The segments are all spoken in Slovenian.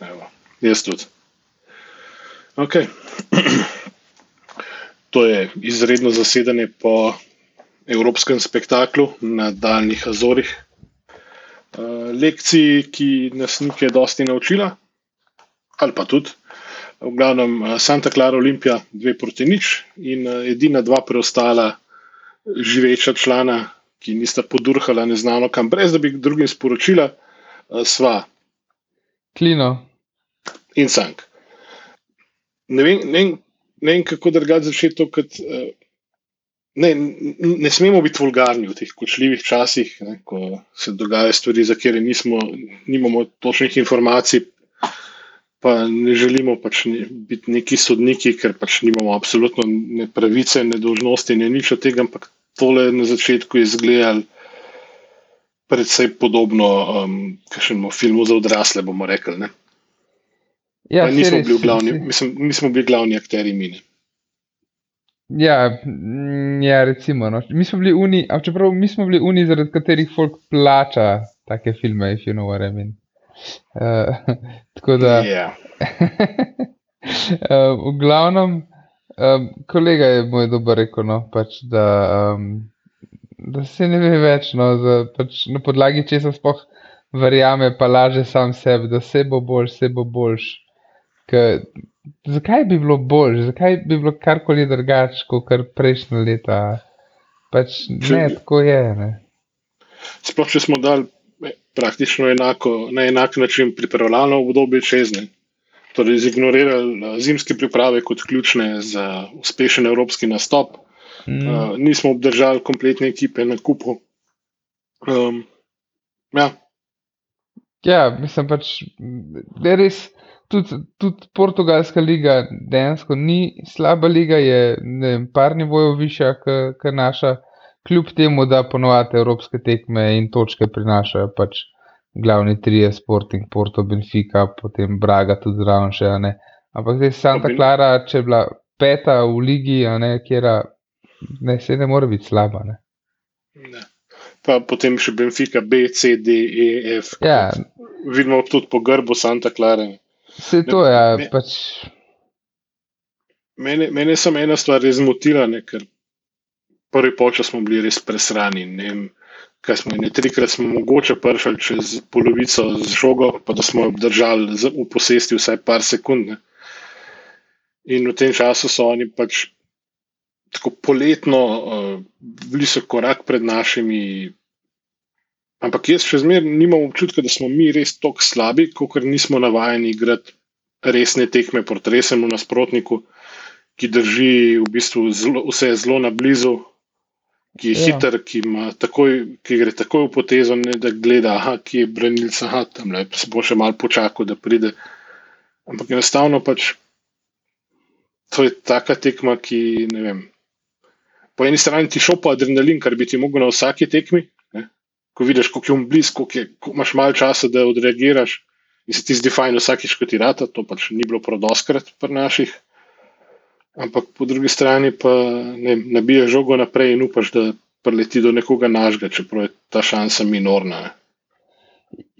Evo, jaz tudi. Okay. To je izredno zasedanje po evropskem spektaklu na daljnih Azorih. Eh, lekciji, ki nas nekaj dosti naučila, ali pa tudi. V glavnem eh, Santa Clara Olimpija, dve proti nič in eh, edina dva preostala živeča člana, ki nista podurhala neznano kam, brez da bi drugim sporočila, sva. Klino. In sank. Ne vem, ne vem, ne vem kako drugače začeti to. Kot, ne, ne smemo biti vulgarni v teh kočljivih časih, ne, ko se dogajajo stvari, za katere nismo, nimamo točnih informacij, pa ne želimo pač ne, biti neki sodniki, ker pač nimamo absolutno ne pravice, ne dožnosti, ne nič od tega, ampak tole na začetku je izgledalo. Predvsej podobno, um, kakšnemu filmu za odrasle, bomo rekli. Ja, nismo, bili glavni, mislim, nismo bili glavni akteri mine. Ja, mm, ja, recimo. No. Mi smo bili uni, a čeprav mi smo bili uni, zaradi katerih folk plača take filme, if you know what I mean. Uh, tako da. Yeah. uh, v glavnem, um, kolega je moj dober rekel, no, pač, da, um, se ne ve več, no, da, pač, na podlagi česa spoh verjame, pa laže sam sebi, da se bo boljš, se bo boljš. Zakaj bi bilo bolj, zakaj bi bilo karkoli drugače kot prejšnja leta? Pač ne, tako je. Ne. Sploh, če smo dali praktično enako, na enak način pripravljalno obdobje čez ne. Torej, zignorirali eh, zimske priprave kot ključne za uspešen evropski nastop. Mm. Uh, nismo obdržali kompletne ekipe na kupu. Um, ja. ja, mislim pač, da je res tudi, tudi portugalska liga dejansko ni slaba liga, je ne, par nivojev višja, kot naša, kljub temu, da ponovate evropske tekme in točke prinašajo pač glavni trije, Sporting, Porto, Benfica, potem Braga, tudi zraven še. Ampak zdaj Santa Clara, če je bila peta v ligi, ne, kjer ne, se ne more biti slaba. Ne. Ne. Pa potem še Benfica, B, C, D, E, F. Ja. Vidimo tudi po grbu Santa Clara. Vse to je. Ja, pač... Mene, mene je samo ena stvar res zmotila, ne, ker prvi počas smo bili res presrani. Ne, kaj smo ne trikrat smo mogoče pršali čez polovico z žogo, pa da smo jo obdržali v posesti vsaj par sekund. Ne. In v tem času so oni pač tako poletno, uh, bili so korak pred našimi Ampak jaz še zmeraj nimam občutka, da smo mi res tako slabi, kot nismo navajeni igrati resne tekme proti resnemu nasprotniku, ki drži v bistvu zlo, vse zelo na blizu, ki je ja. hiter, ki, takoj, ki gre takoj v potezo, ne da gleda, aha, ki je branilc, aha, tam le, se bo še malo počakal, da pride. Ampak enostavno pač to je taka tekma, ki ne vem. Po eni strani ti šopa adrenalin, kar bi ti mogel na vsaki tekmi ko vidiš, kako je on blizu, ko imaš malo časa, da odreagiraš in se ti zdi fajn vsakič, ko ti rata, to pač ni bilo prodoskrat pri naših. Ampak po drugi strani pa ne nabije žogo naprej in upaš, da preleti do nekoga našega, čeprav je ta šansa minorna.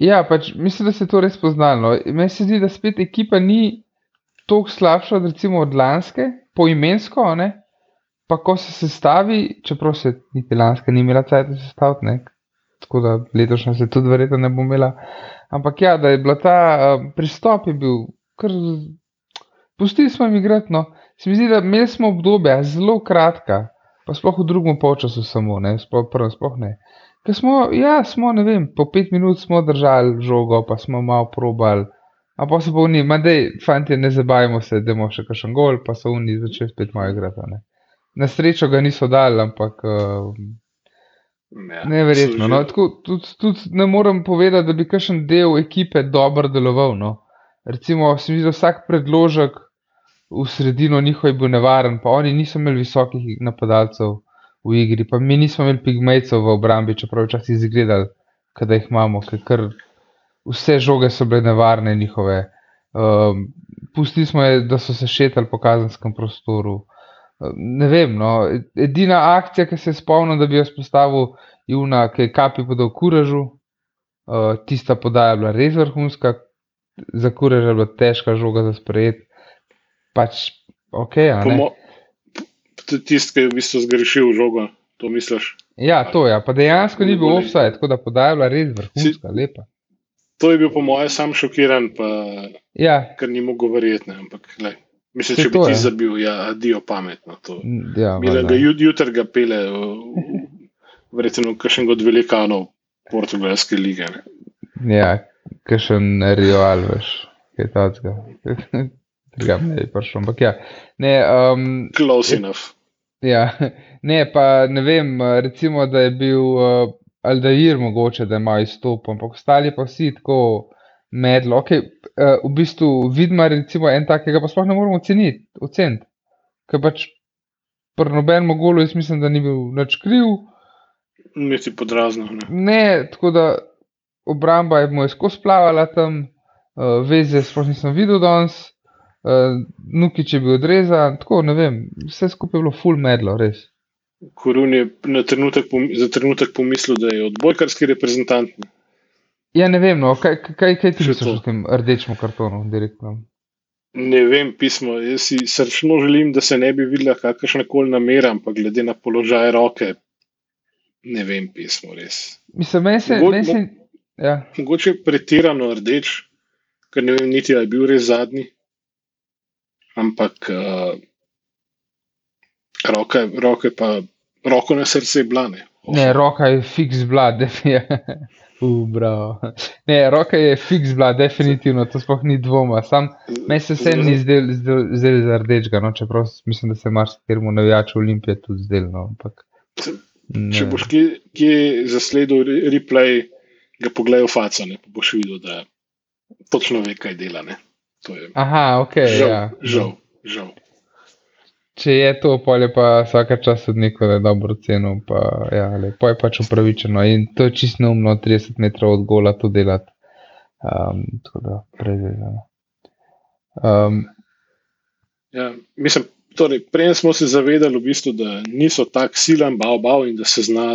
Ja, pač mislim, da se je to res poznalo. Meni se zdi, da spet ekipa ni tako slabša od, recimo, od lanske, poimensko, ne? Pa ko se sestavi, čeprav se niti lanska ni imela cajt sestaviti, tako da letošnja se tudi verjetno ne bo imela. Ampak ja, da je bila ta uh, pristop, je bil kar. Pustili smo igrati. No. Se mi zdi, da imeli smo obdobje zelo kratka, pa sploh v drugem času samo, ne, sploh, prvo, sploh ne. Ker smo, ja, smo, ne vem, po pet minut smo držali žogo, pa smo malo probali. A pa se bo oni, ma dej, fanti, ne zabavimo se, da imamo še kakšen gol, pa so oni začeli spet malo igrati. Na srečo ga niso dali, ampak. Uh, Ja, Neverjetno. No, tudi, tudi ne morem povedati, da bi kakšen del ekipe dobro deloval. No. Recimo, se mi zdi, da vsak predložek v sredino njihov je bil nevaren, pa oni niso imeli visokih napadalcev v igri, pa mi nismo imeli pigmejcev v obrambi, čeprav včasih izgledali, da jih imamo, ker vse žoge so bile nevarne njihove. Um, pustili smo je, da so se šetali po kazenskem prostoru. Ne vem. No. Edina akcija, ki se spomnim, da bi jo spostavil, je una, ki je kapi podal kuražu. Uh, tista podaja bila res vrhunska, za kurež je bila težka žoga za sprejet. Pač, ok, a ne. Pomo- t- Tisti, ki je v bistvu zgrešil žogo, to misliš. Ja, to je. Pa dejansko ni bil offside, tako da podaja bila res vrhunska, lepa. To je bil po mojem sam šokiran, pa Ja, ker ni mogel verjeti. ne, Ampak, glej, mislim, če bi ti je. zabil, ja, adijo pametno. To. n- ja, valjda. ga jut, jutr ga pele, verjetno, kakšen od velikanov portugalske lige. Ne. Ja, kakšen Real, veš, kaj takega. Tega ne bi prišel, ampak ja. Ne, um, Close enough. ja. ne, pa ne vem, recimo, da je bil uh, Aldair mogoče, da ima izstop, ampak ostali pa vsi tako medlo. Okay, uh, v bistvu vidma recimo en takega, pa sploh ne moremo oceniti, oceniti. Ker pač pri nobenem golu jaz mislim, da ni bil nič kriv. Niti podrazno. Ne. Ne, tako da obramba je mu je skozi plavala tam, uh, veze sploh nisem videl danes, uh, Nukič je bil odrezan, tako ne vem, vse skupaj je bilo full medlo, res. Korun je trenutek, pom- za trenutek pomislil, da je odbojkarski reprezentant. Ja, ne vem, no, kaj, kaj, kaj ti misliš o tem rdečem kartonu, direktno? Ne vem, pismo. Jaz si srčno želim, da se ne bi videla kakršna koli namera, ampak glede na položaj roke, ne vem, pismo res. Mislim, meni se, Mogo- meni se, ja, Mogoče je pretirano rdeč, ker ne vem, niti je bil res zadnji. Ampak uh, roke, roke pa, roko na srce je blane. ne, roka je fiks bila, definitivno. Uh, bravo. ne, roka je fiks bila, definitivno, to sploh ni dvoma. Sam, Meni se vsem ni zdel, zdel, zdel za rdečega, no, čeprav mislim, da se marsikatero navijaču Olimpije tudi zdel. No, ampak, Če ne. boš kje, kje zasledil re- replay, ga pogledaj v faco, ne, pa boš videl, da točno ve, kaj dela. Ne. To je Aha, ok. žal, Ja. žal, žal. Če je to, pol je pa vsaka čas od je dobro ceno, pa ja, lepo je pač upravičeno. In to je čisto neumno, 30 metrov od gola to delati. Um, tako da, prezvezano. Um, Ja, mislim, torej, prej smo se zavedali, v bistvu, da niso tako silen, bav, bav in da se zna,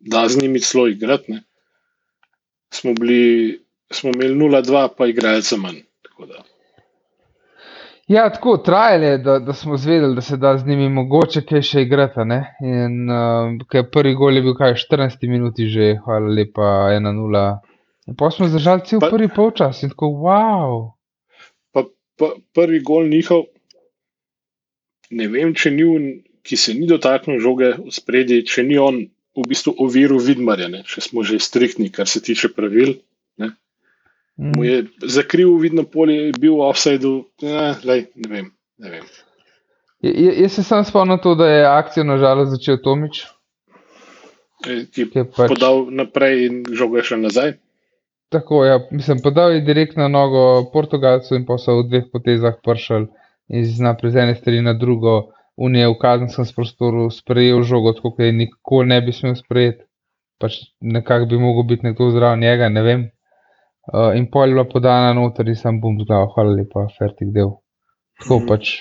da z njimi celo igrati. ne. Smo, bili, smo imeli 0-2, pa igralca manj. Tako da, ja, tako trajalo je, da, da smo zvedeli, da se da z njimi mogoče kaj še igrati. ne. In ker prvi gol je bil kaj 14 minuti že, hvala lepa, 1-0. In pa smo zdržali cel Pa- prvi polčas in tako, wow. pa, pa, prvi gol njihov, ne vem, če ni on, ki se ni dotaknil žoge v spredje, če ni on v bistvu oviril vidmarja, ne, če smo že striktni, kar se tiče pravil. Mm. Mu je zakril vidno polje, je bil v offsajdu, ja, lej, ne vem. Ne vem. Je- Jaz se sam spomnim to, da je akcijo nažalost začel Tomič. Eh, Ki je pač, podal naprej in žoga je šla nazaj. Tako, ja, mislim, podal je direkt na nogo Portugalcu in pa so v dveh potezah pršali iz naprej z ene strani na drugo. Unije v kazenskem prostoru sprejel žogo, tako kot je nikoli ne bi smel sprejeti. Pač nekako bi mogel biti nekdo zraven njega, ne vem. Uh, in pol je bila podana noter in sem bom zglal, hvala lepa, fertik del. Tako Mhm. pač.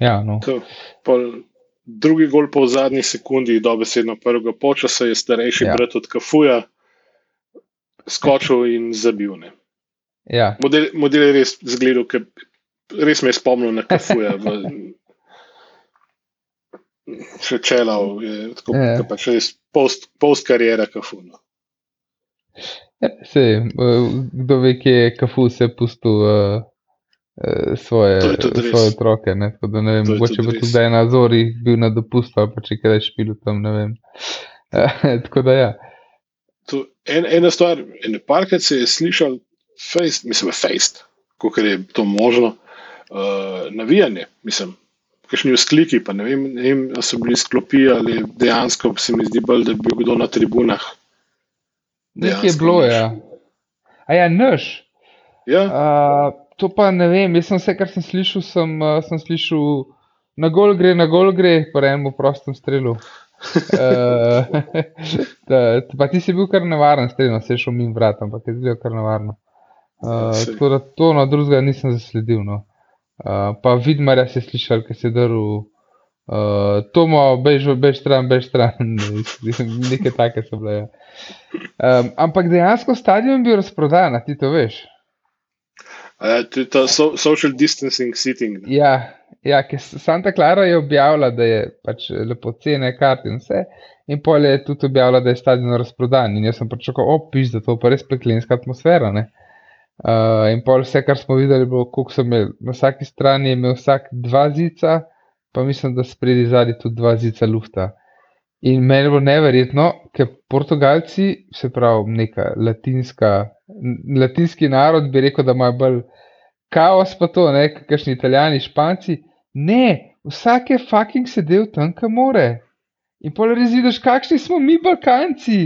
Ja, no. To, pol, drugi gol po zadnji sekundi, dobesedno prvega počasa, je starejši Ja. brat od Kafuja skočil in zabil. Ne. Ja, Model, model je res zgledal, ker res me je spomnil na Kafuja. V, še čelal, je tako, Ja. pač res post, post karijera Kafuna. Sej, eh, kdo ve, kje je Kafu se pustil uh, svoje, svoje otroke. Ne? Tako da ne vem, mogoče bo tudi zdaj na Zori bil na dopustu ali pa če kaj špil tam, ne vem. Tako da ja. To, en, ena stvar, ene parkrat se je slišal, fejst, mislim, fejst, kako je to možno, uh, navijanje, mislim, kakšni vzkliki, pa ne vem, ne vem, so bili sklopi ali dejansko se mi zdi bolj, da je bil kdo na tribunah. Nekaj je bilo, ja. A ja, nož. Ja, Uh, to pa ne vem, jaz sem vse, kar sem slišal, sem, uh, sem slišal, na gol gre, na gol gre, po enem prostem strelu. uh, da, pa ti si bil kar nevaren strel, no, se je šel min vrat, ampak je bilo kar nevarno. Uh, tako da to na drugega nisem zasledil. No. Uh, pa vidmarja si slišal, ker si drl. Uh, Tomo, bež, bež stran, bež stran, nekaj take so bile. Ja. Um, ampak dejansko stadion je bil razprodan, ti to veš. A, to je ta so, social distancing sitting. ne? Ja, ja Santa Clara je objavila, da je pač lepo cene, kart in vse. In pol je tudi objavila, da je stadion razprodan. In jaz sem pričakoval, opis, da to pa res preklenska atmosfera. Ne? Uh, in pol vse, kar smo videli, je bilo, koliko so imeli. Na vsaki strani je imel vsak dva zica, pa mislim, da spredi zadnji tudi dva zica lufta. In meni bilo neverjetno, ker Portugalci, se pravi, neka latinska, latinski narod, bi rekel, da imajo bolj kaos, pa to, ne, kakšni italijani, španci. Ne, vsak je fucking sedel tam, kam more. In pol res vidiš, kakšni smo mi, Balkanci.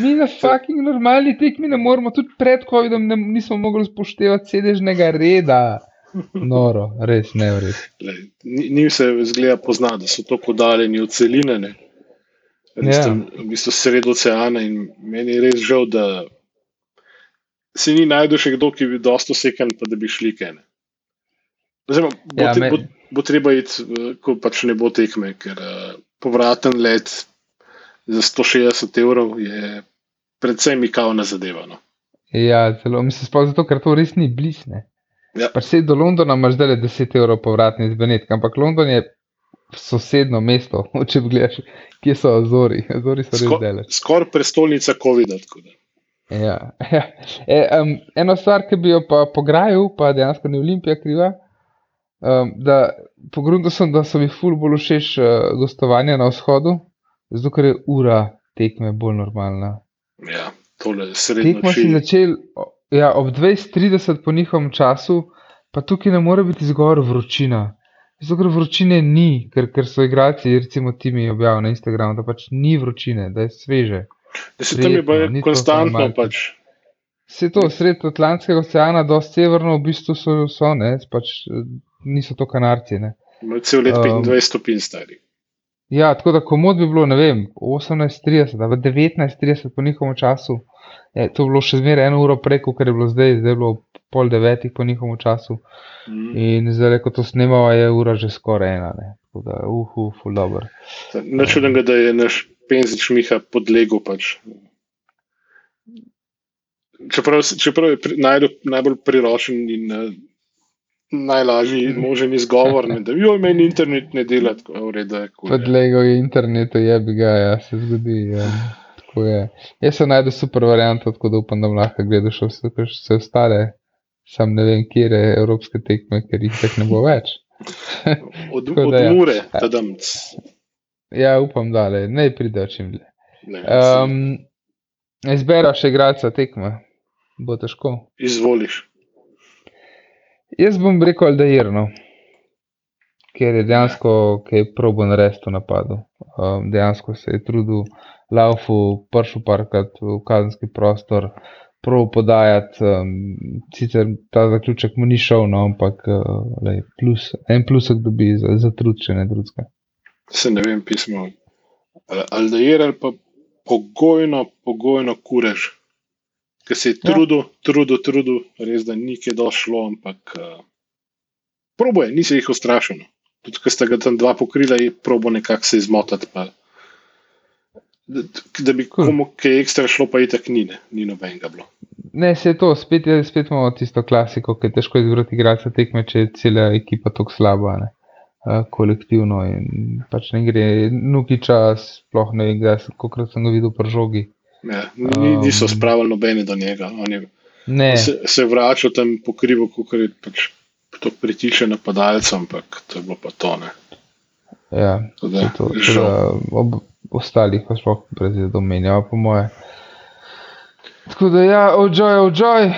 Mi na fucking normalni tekmi ne moremo, tudi pred COVID-om nismo mogli spoštevati sedežnega reda. Noro, res ne Ni, ni se zgleda pozna, da so tako daljni od celine. Ne? Ja. v bistvu sred oceana in meni je res žal, da se ni najdel še kdo, ki bi dosto sekan, pa da bi šli kene. Oziroma, bo, Ja, ja, me- bo, bo treba iti, ko pač ne bo tekme, ker uh, povraten let za 160 evrov je predvsem mikavna zadeva. No. Ja, zelo, mislim, sploh zato, ker to res ni bližne. Ja. Pa se do Londona imaš zdaj 10 evrov povratni iz Benetka, ampak London je sosedno mesto, če gledaš, kje so Azori. Azori so res Sko, daleč. skoraj prestolnica COVID-a. Ja, ja. E, um, eno stvar, ki bi jo pa pograjal, pa dejansko ni Olimpija kriva. Um, da pogrunil sem, da so mi ful bolj všeč uh, gostovanja na vzhodu, zato ker je ura tekme bolj normalna. Ja, tole srednjo Tekmo si začel ja, ob 20:30 po njihovem času, pa tukaj ne more biti zgor vročina. Zato ker vročine ni, ker, ker so igralci, recimo Timi objavili na Instagramu, da pač ni vročine, da je sveže. Da se tam je to konstantno pač. Vse to sred Atlantskega oceana, do severno, v bistvu so, so ne, pač niso to kanarci. Ne. Cel let Um, 25 stopinj stari. Ja, tako da komod bi bilo, ne vem, 18:30 ali 19:30 po njihovem času. Je, to je bilo še zmeraj eno uro preko, kar je bilo zdaj, zdaj je bilo pol devetih po njihovem času. Mm. In zdaj, ko to snemamo, je ura že skoraj ena. Ne. Tako da, uhu, ful dobr. Nič čudnega, da je naš penzič Miha podlegel. Pač. Čeprav, čeprav je pri, najdo, najbolj priročen in uh, najlažji možen izgovor, ne, da jo meni internet ne dela, tako redu. je, kul je. Podlegel je internetu, je bi ga, ja, se zgodi. Ja. Tako je. Jaz sem najdel super varianto, tako da upam, da lahko gledal še vse, vse ostale. Sam ne vem, kje je evropske tekme, ker jih tako ne bo več. Od, od da ja. Mure, tadam. Ja, upam, da le, ne pridejo čim dlje. Um, Izbera še igralca tekme, bo težko. Izvoliš. Jaz bom rekel Aldairno, ker je dejansko kaj probo narediti v napadu. Um, dejansko se je trudil, laufu, pršel parkrat v kazenski prostor, prav podajati. Um, sicer ta zaključek mu ni šel, no, ampak uh, lej, plus, en plusek dobi za, za trud, če ne drugega. Se ne vem, pismo. Aldair ali pa pogojno, pogojno kurež. Ker se je Ja. trudil, trudil, trudil, res da ni kaj došlo, ampak uh, proboje, nisi jih ustrašil. no. Tudi, ker sta ga tam dva pokrila, je probo nekako se izmotati. Pa, da, da bi Cool. komu kaj ekstra šlo, pa itak ni, ne, ni nobenega bilo. Ne, se je to, spet, je, spet imamo tisto klasiko, ki je težko izbrati igralca tekme, če je cela ekipa tako slaba, ne, uh, kolektivno in pač ne gre, nuki čas, sploh ne sem- kolikokrat sem ga videl pri žogi. Ja, ni, niso Um. spravili nobene do njega. On je Ne, se, se vračal tam po krivu, kot je pač to pritiče napadalcem, ampak to je bilo pa to. Ne. ja, Da, to, to, ob ostalih pa sploh brez domenjava, po moje. Tako da ja, ojoy, ojoy.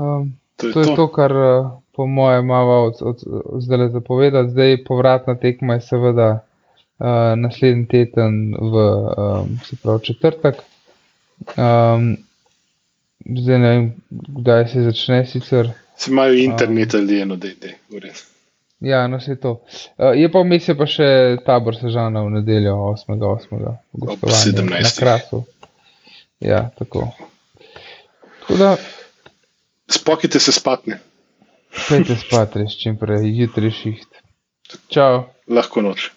Um, To je To je to. to, kar eh, po mojem imamo od, od, od zdaj zapovedati. Zdaj povratna tekma je seveda uh, naslednji teden v um, se pravi četrtek. Um, zdaj ne vem, kdaj se začne sicer. Se imajo internet ali eno, je v redu. Ja, no se to. Uh, je pa vmes pa še tabor Sežana v nedeljo 8.8. Ob 17.. Na krasu. Ja, tako. Tako da, Spokite se spatne, pejte spat res čim prej, jutri šiht. Čau. lahko noč.